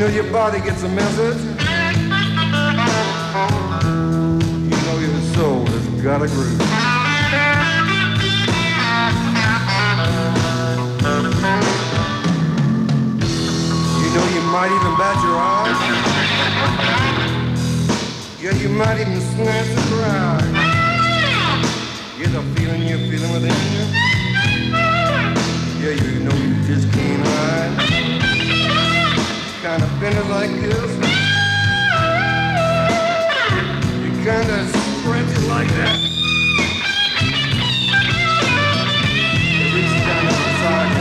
know your body gets a message. You know your soul has got a groove. You know you might even bat your eyes. Yeah, you might even snatch a cry. Yeah, the feeling you're feeling within you. Yeah, you know you just can't hide kinda bend it like this. You kinda stretch it like that. It reaches down to the side.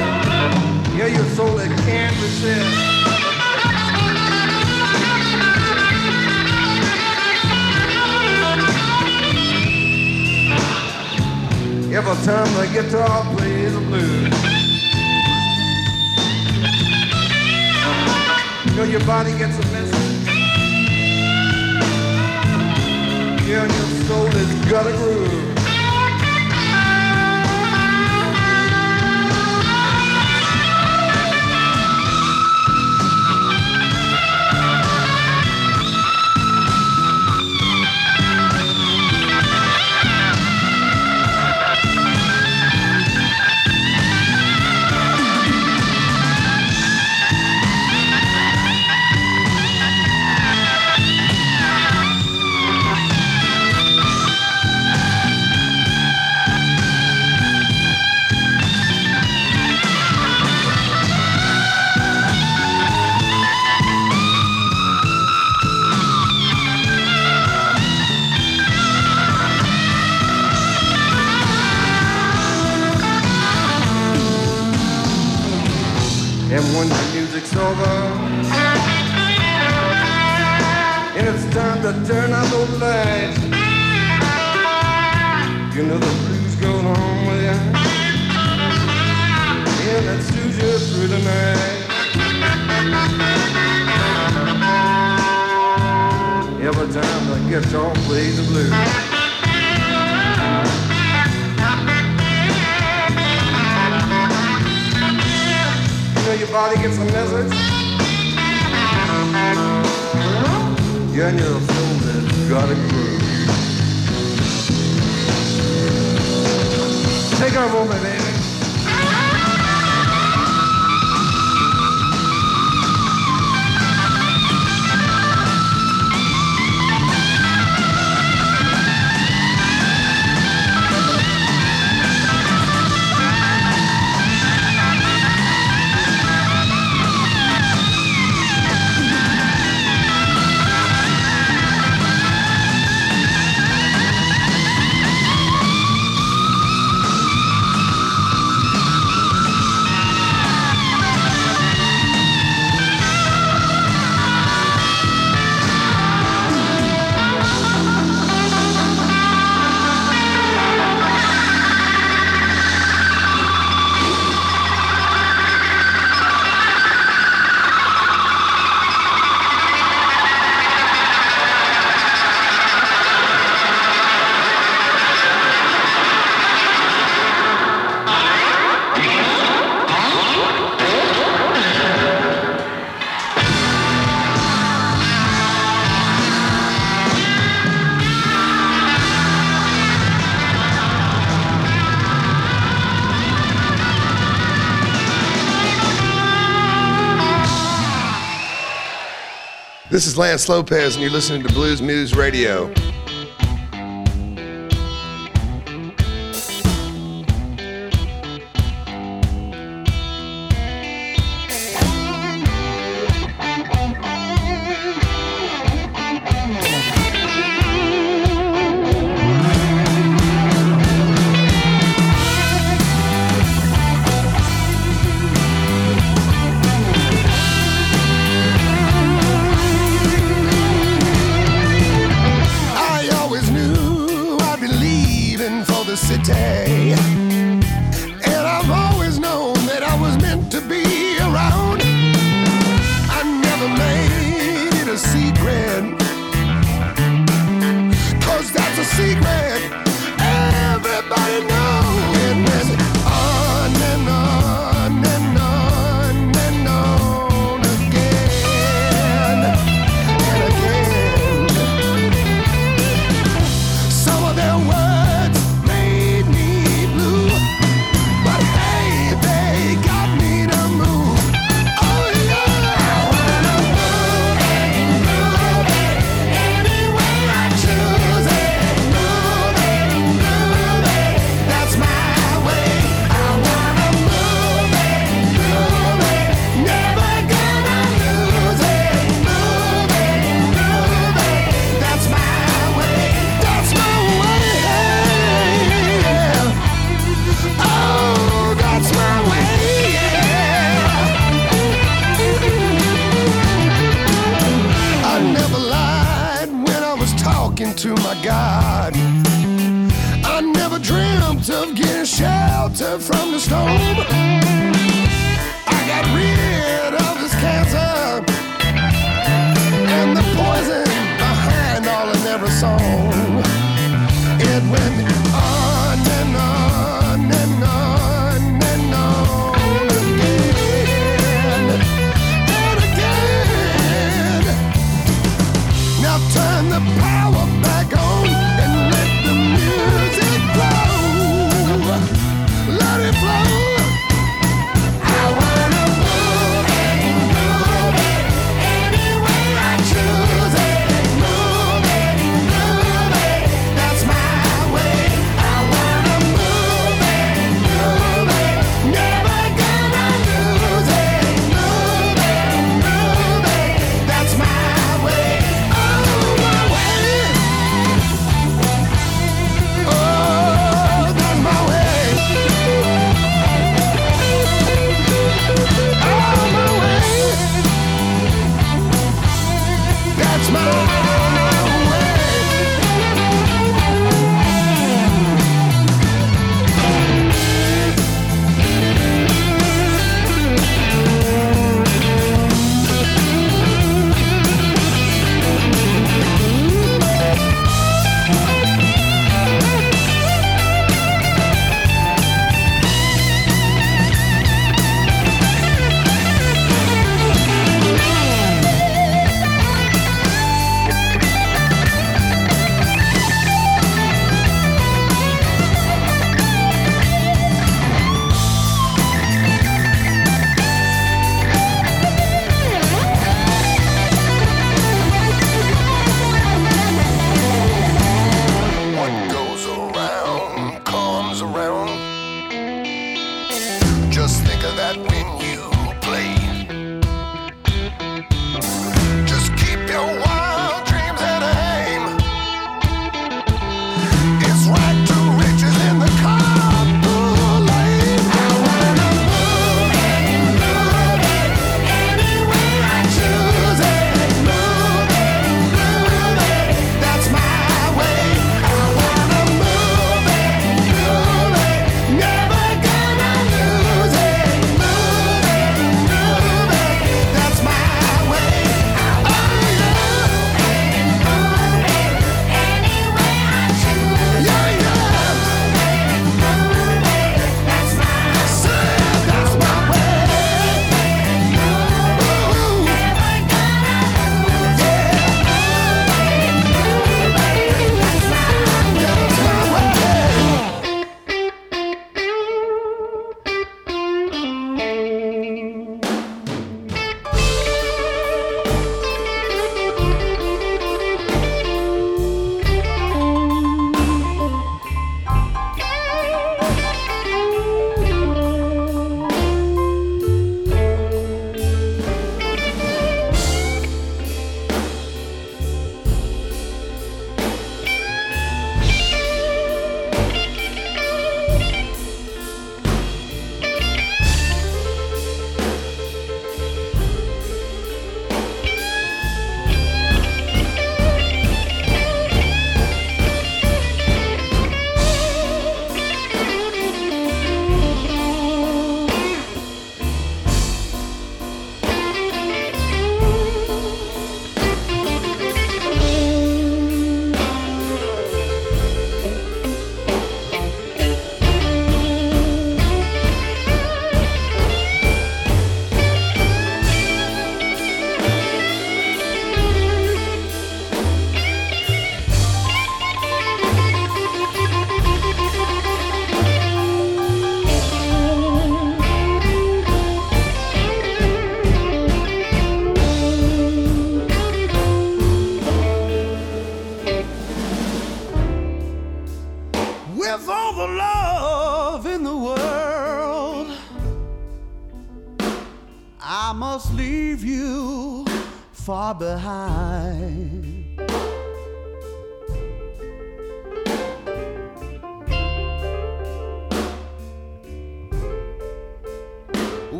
Yeah, your soul it can't resist. Every time the guitar plays a blues Till your body gets a message. Till your soul is got a groove. kept on playing the blues. You know your body gets a message. You and your soul has got a groove. Take her home, baby. This is Lance Lopez, and you're listening to Bluesmoose Radio.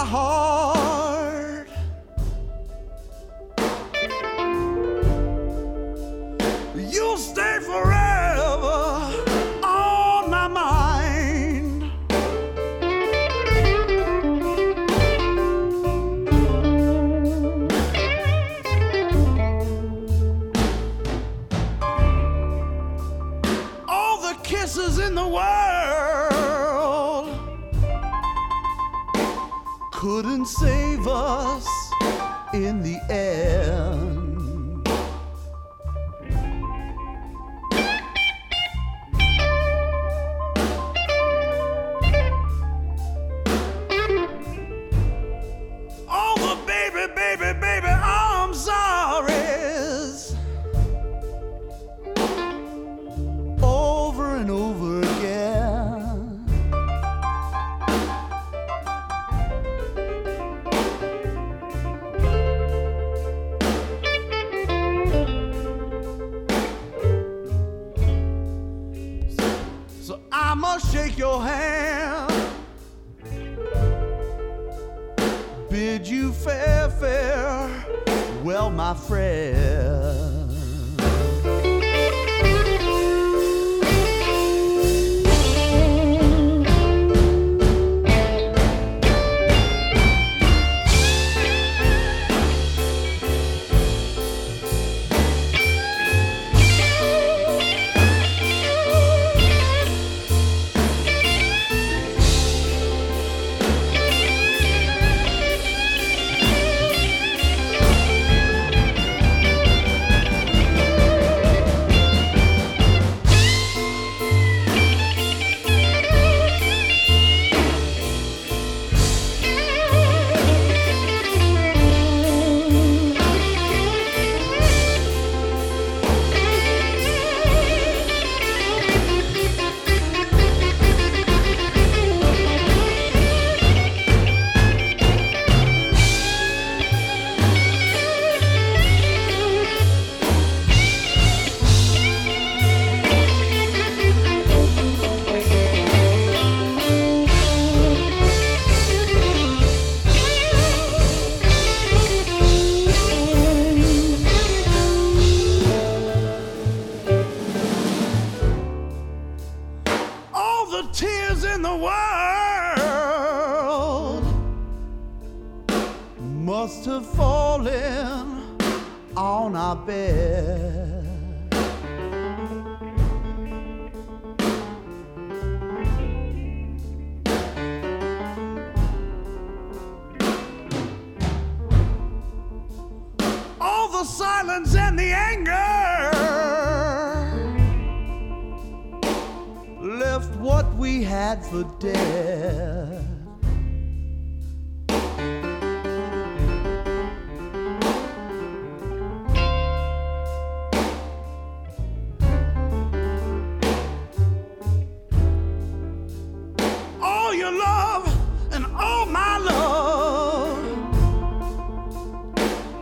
My heart,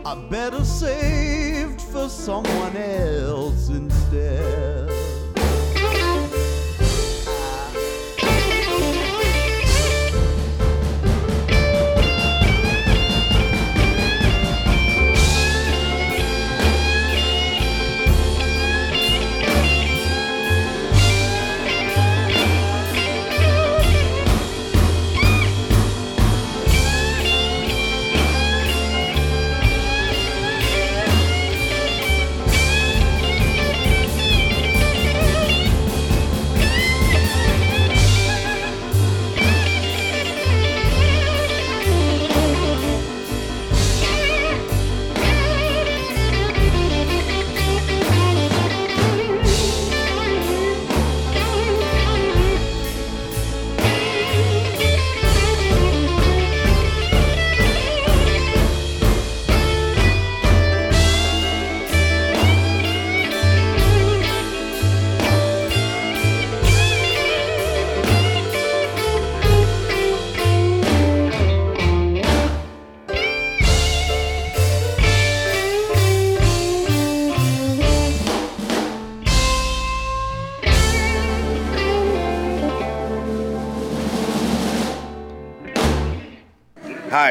are better saved for someone else instead.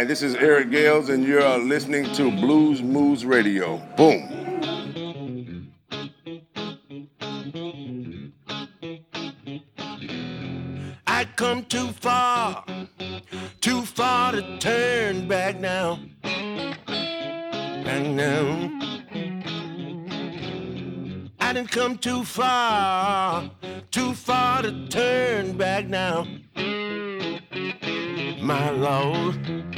this is Eric Gales, and you're listening to Bluesmoose Radio. Boom. I come too far, too far to turn back now. Back now. I didn't come too far, too far to turn back now my Lord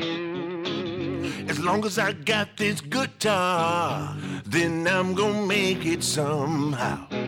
long as I got this guitar, then I'm gonna make it somehow.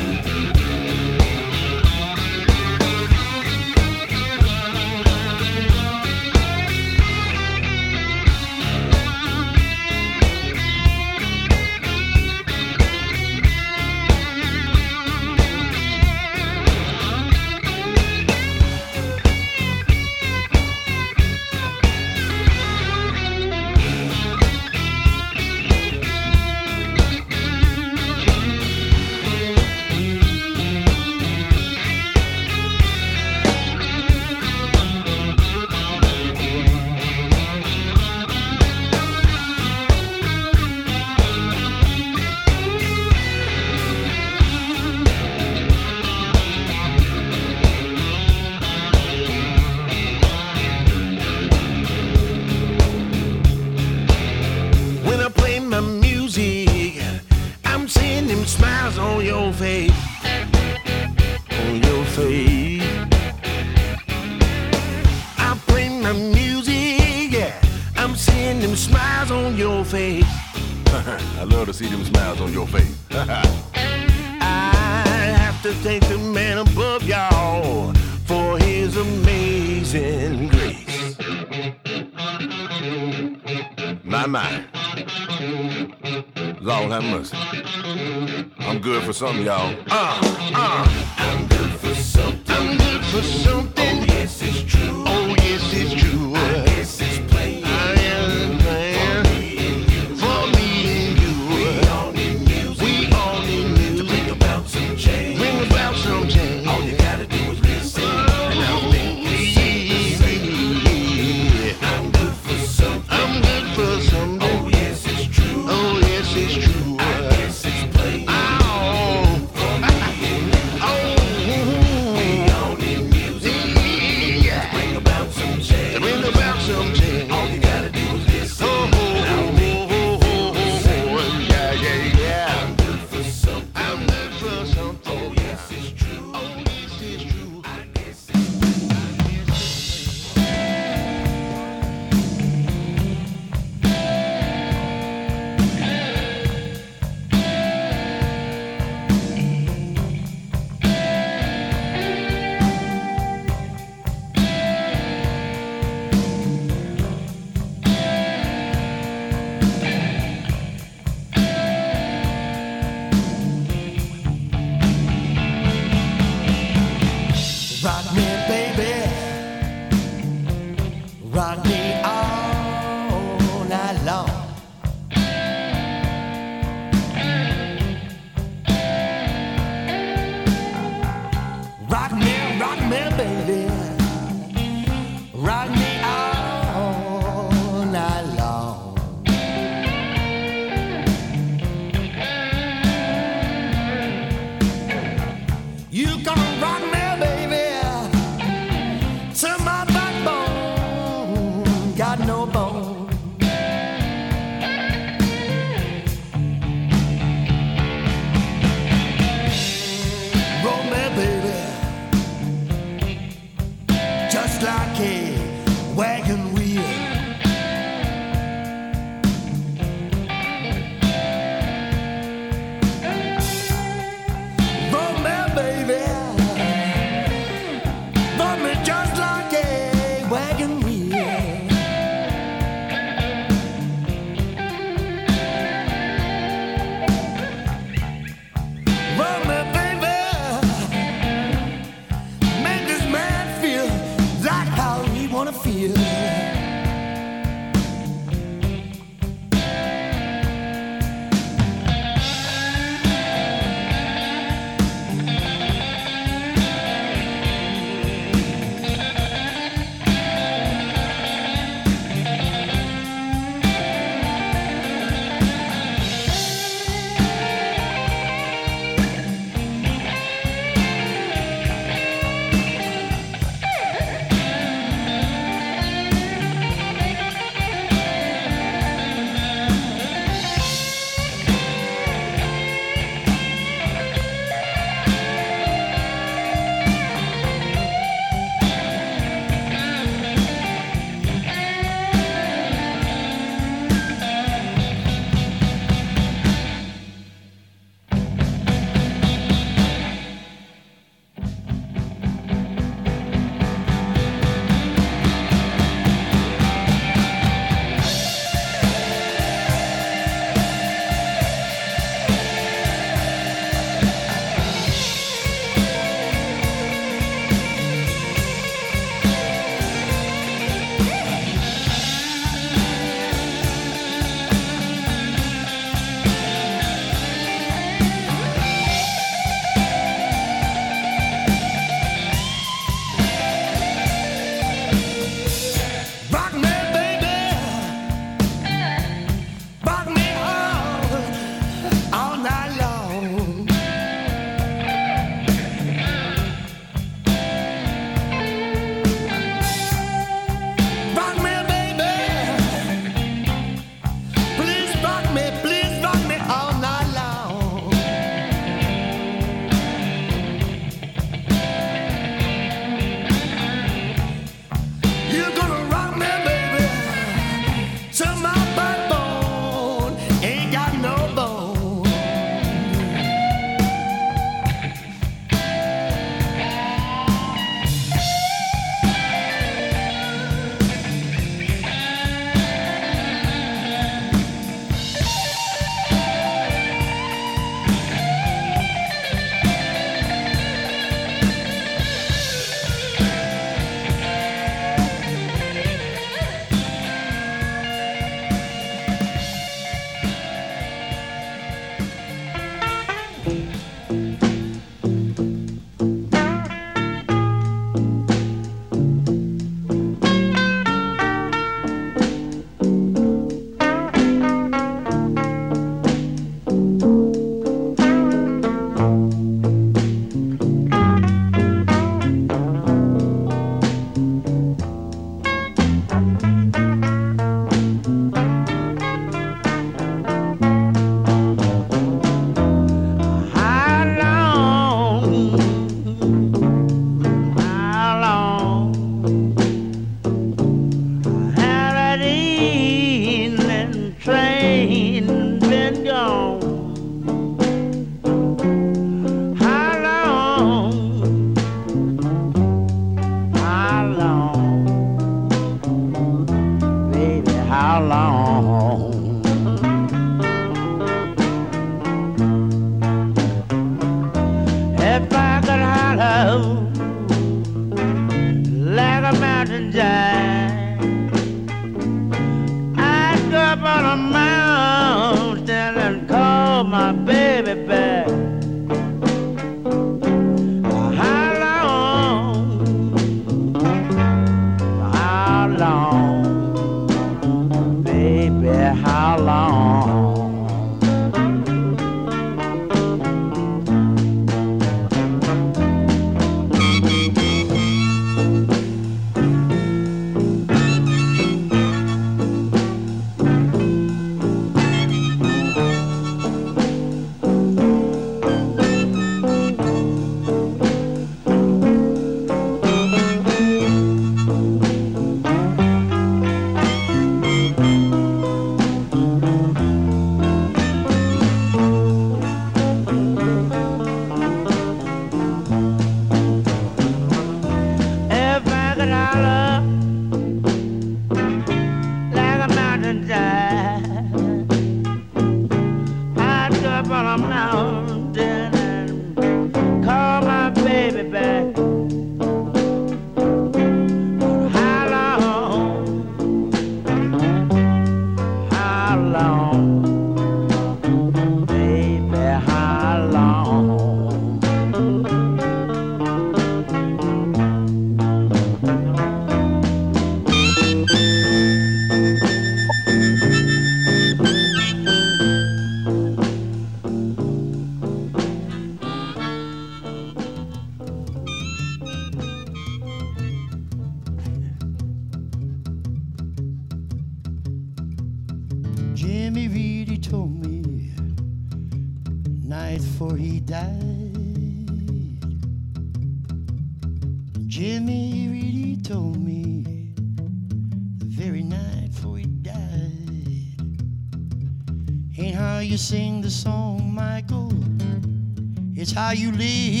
How you live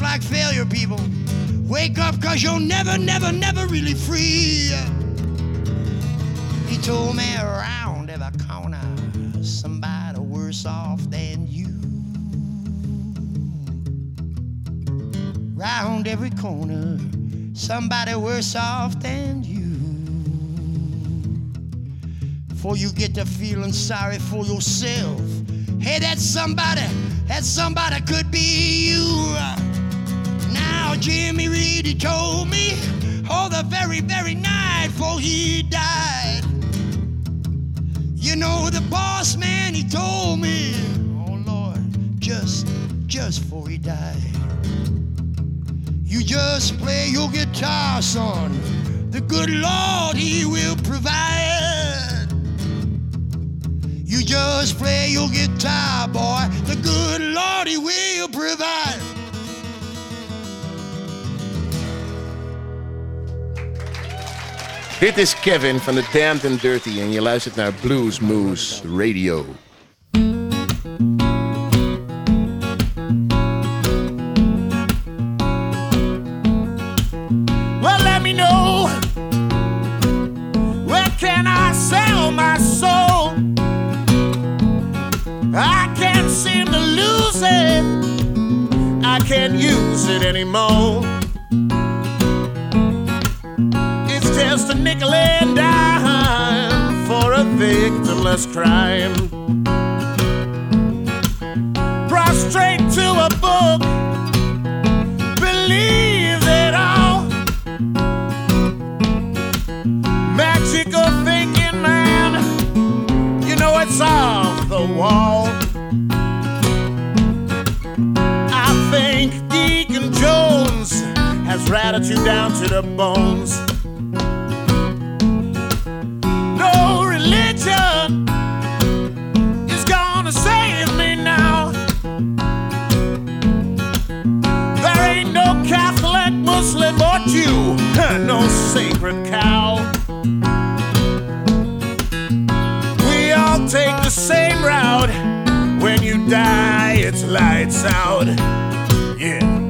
like failure, people. Wake up, cause you're never, never, never really free. He told me around every corner, somebody worse off than you. Round every corner, somebody worse off than you. Before you get to feeling sorry for yourself, hey, that somebody, that somebody could be you. Now, Jimmy Reed, he told me, oh, the very, very night before he died. You know, the boss man, he told me, oh, Lord, just, just before he died. You just play your guitar, son. The good Lord, He will provide. You just play your guitar, boy. The good Lord, He will provide. Dit is Kevin van de Damned and Dirty en je luistert naar Bluesmoose Radio. Well, let me know where can I sell my soul? I can't seem to lose it. I can't use it anymore. Nickel and dime for a victimless crime. Prostrate to a book, believe it all. Magical thinking, man, you know it's off the wall. I think Deacon Jones has rattled you down to the bones. Muslim or you no sacred cow. We all take the same route. When you die, it's lights out. Yeah.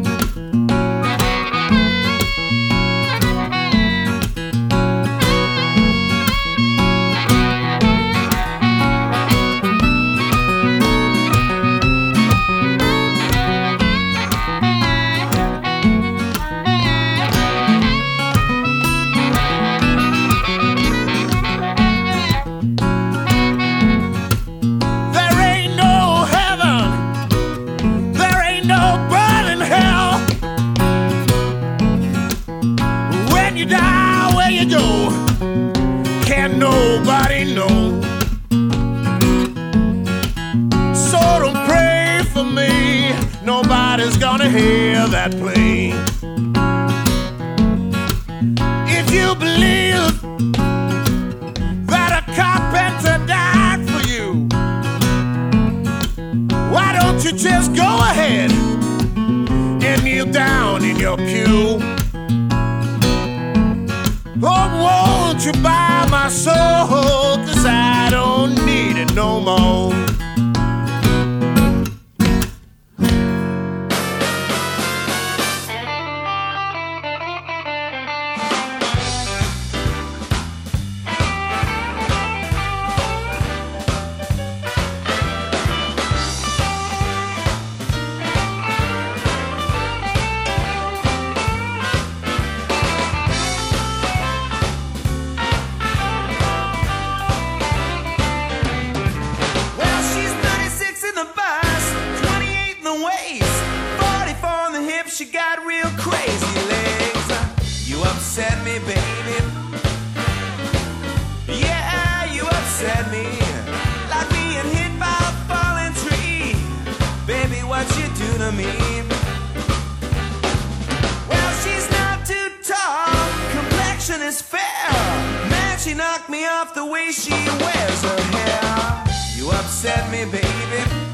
way she wears her hair. You upset me, baby.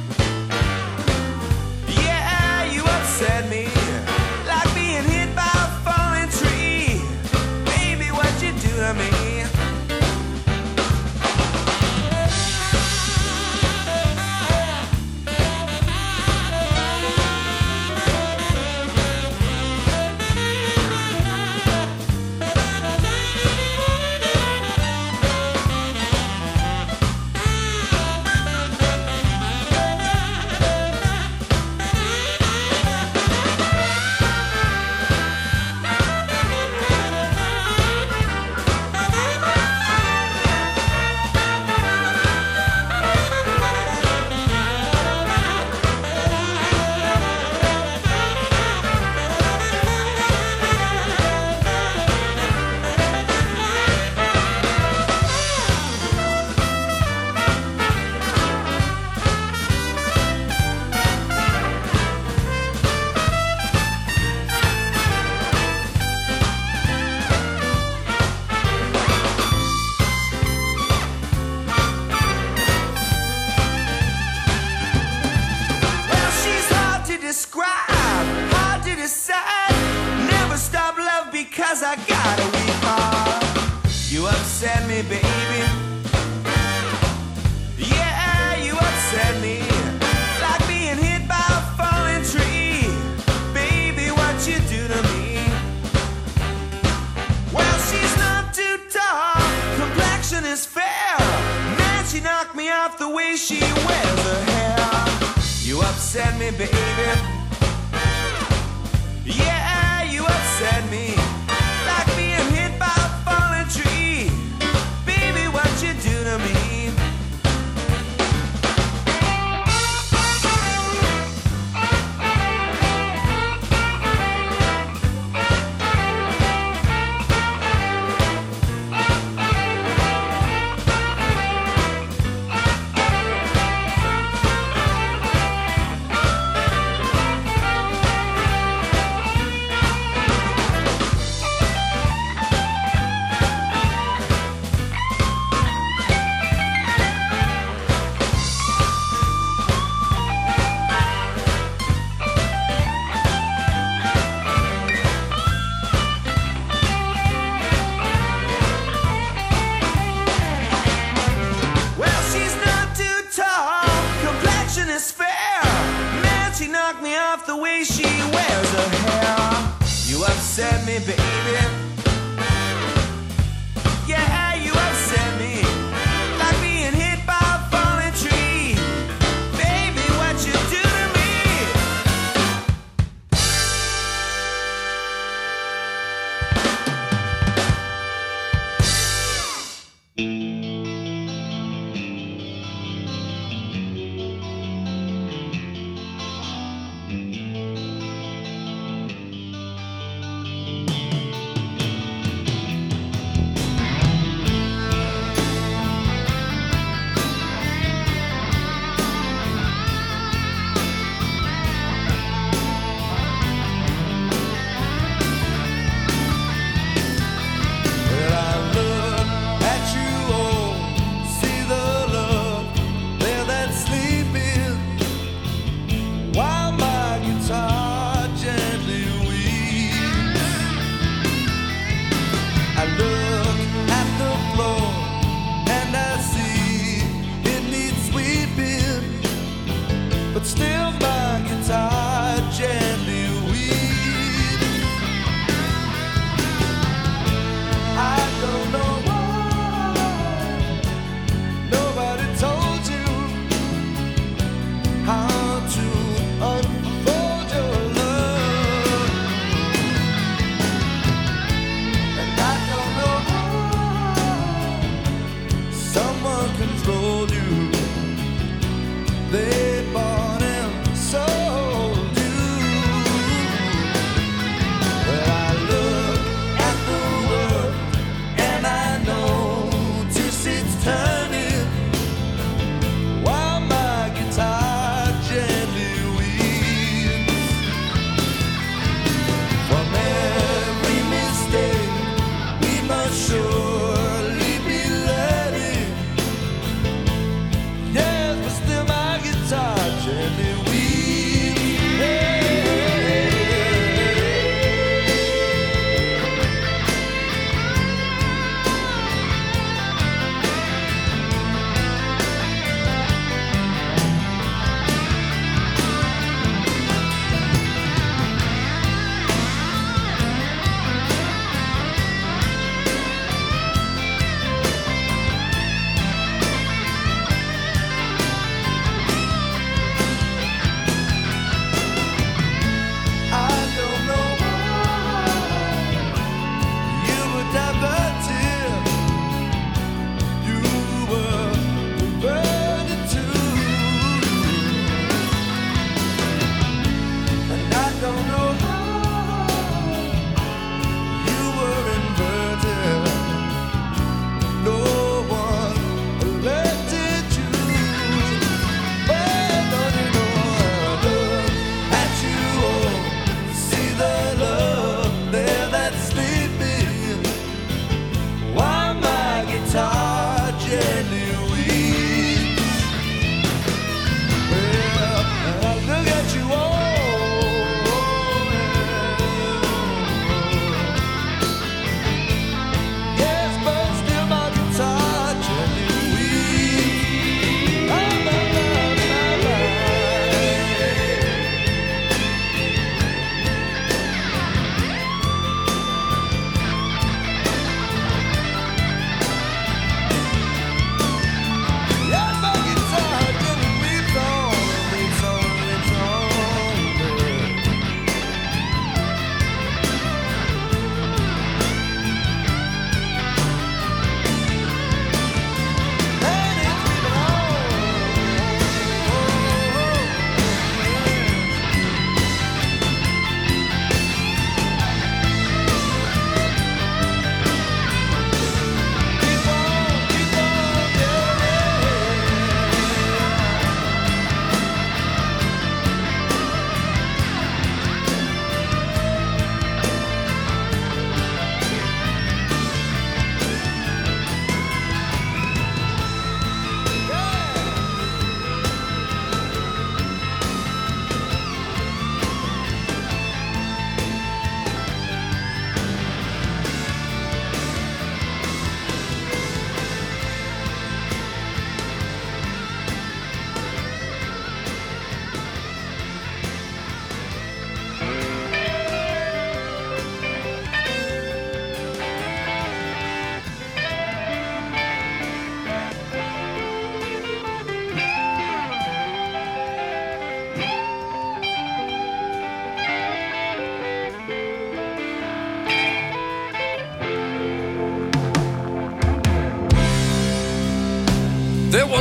upset me, baby. Yeah, you upset me. Like being hit by a falling tree. Baby, what you do to me? Well, she's not too tall. Complexion is fair. Man, she knocked me off the way she wears her hair. You upset me, baby. Yeah, you upset me.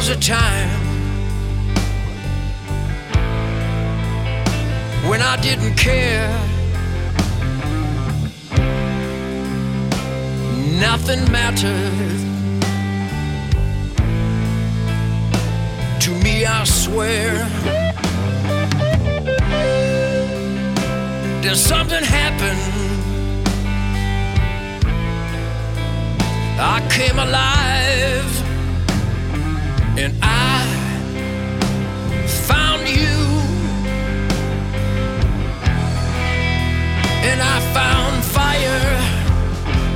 Was a time when I didn't care. Nothing mattered to me, I swear. There's something happened. I came alive and I found you and I found fire.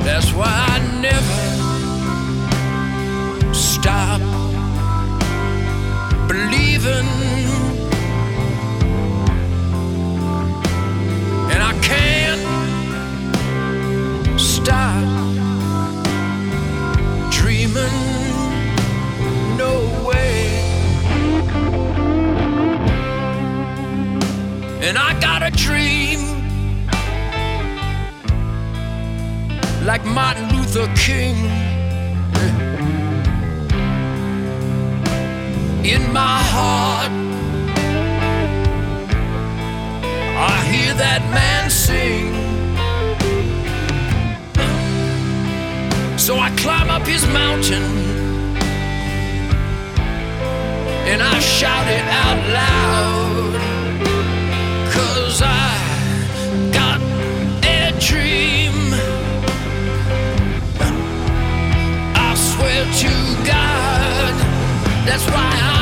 That's why I never stop believing. Dream like Martin Luther King. In my heart, I hear that man sing. So I climb up his mountain and I shout it out loud. I got a dream. I swear to God, that's why I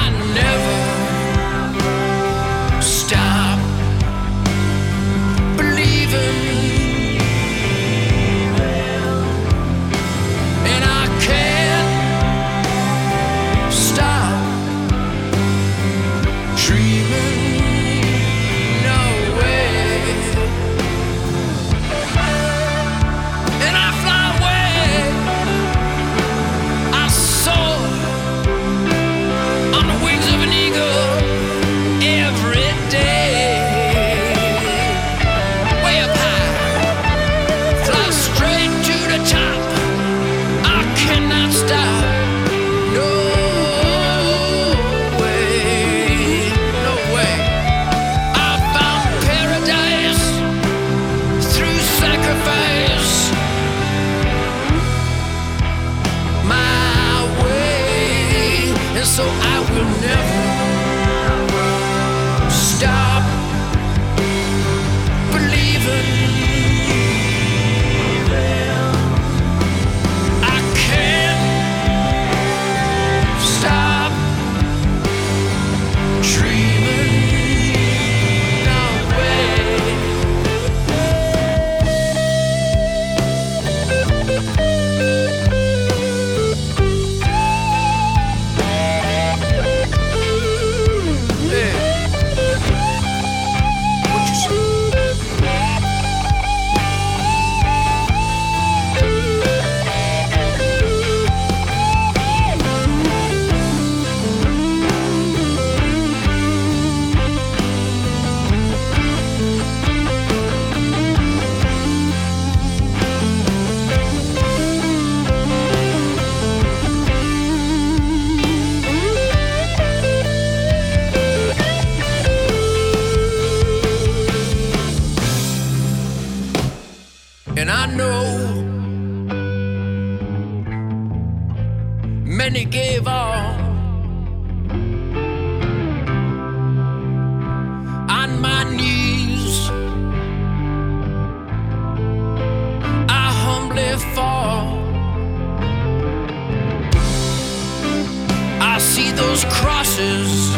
those crosses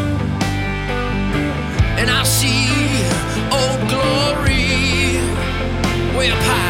and I see old glory way up high.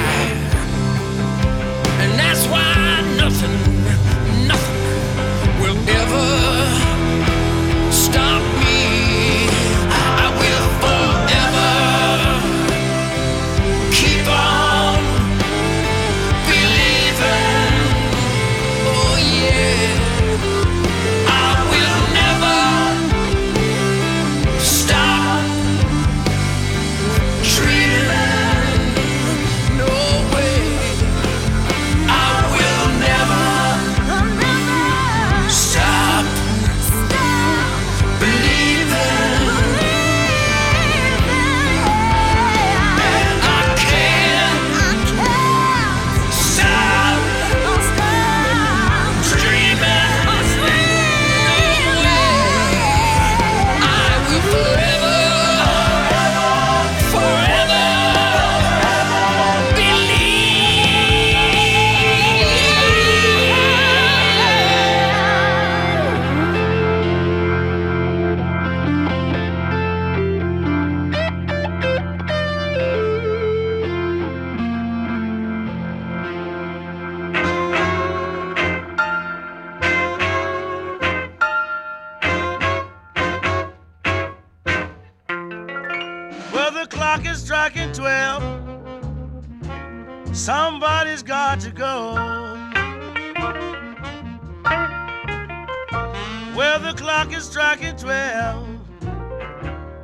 The clock is striking 12.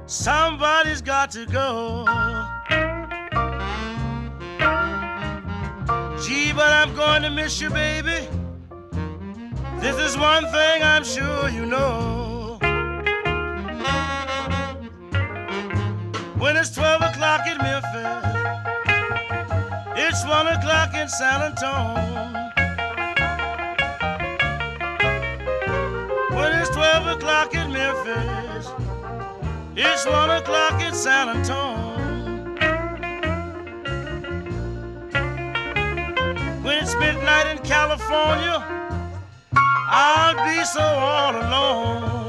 Somebody's got to go. Gee, but I'm going to miss you, baby. This is one thing I'm sure you know. When it's 12 o'clock in Memphis, it's 1 o'clock in San Antonio. O'clock in Memphis, it's 1 o'clock in San Antonio. When it's midnight in California, I'll be so all alone.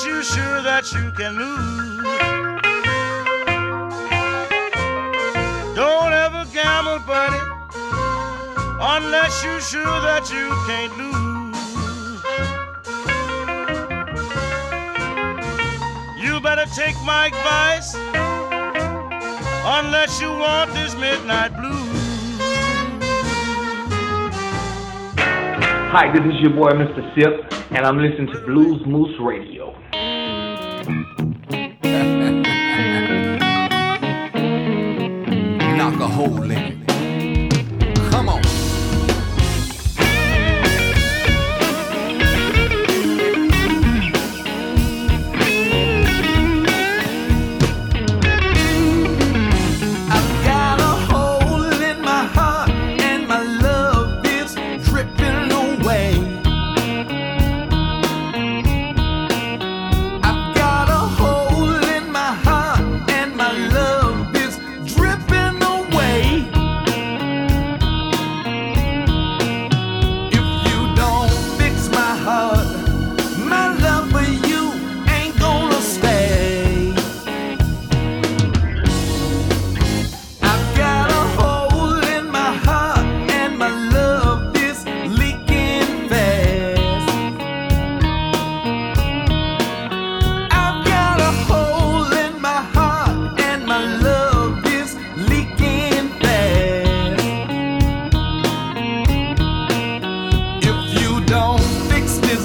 Unless you're sure that you can lose. Don't ever gamble, buddy, unless you're sure that you can't lose. You better take my advice, unless you want this midnight blues. Hi, this is your boy Mr. Sipp, and I'm listening to Bluesmoose Radio. Knock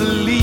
believe.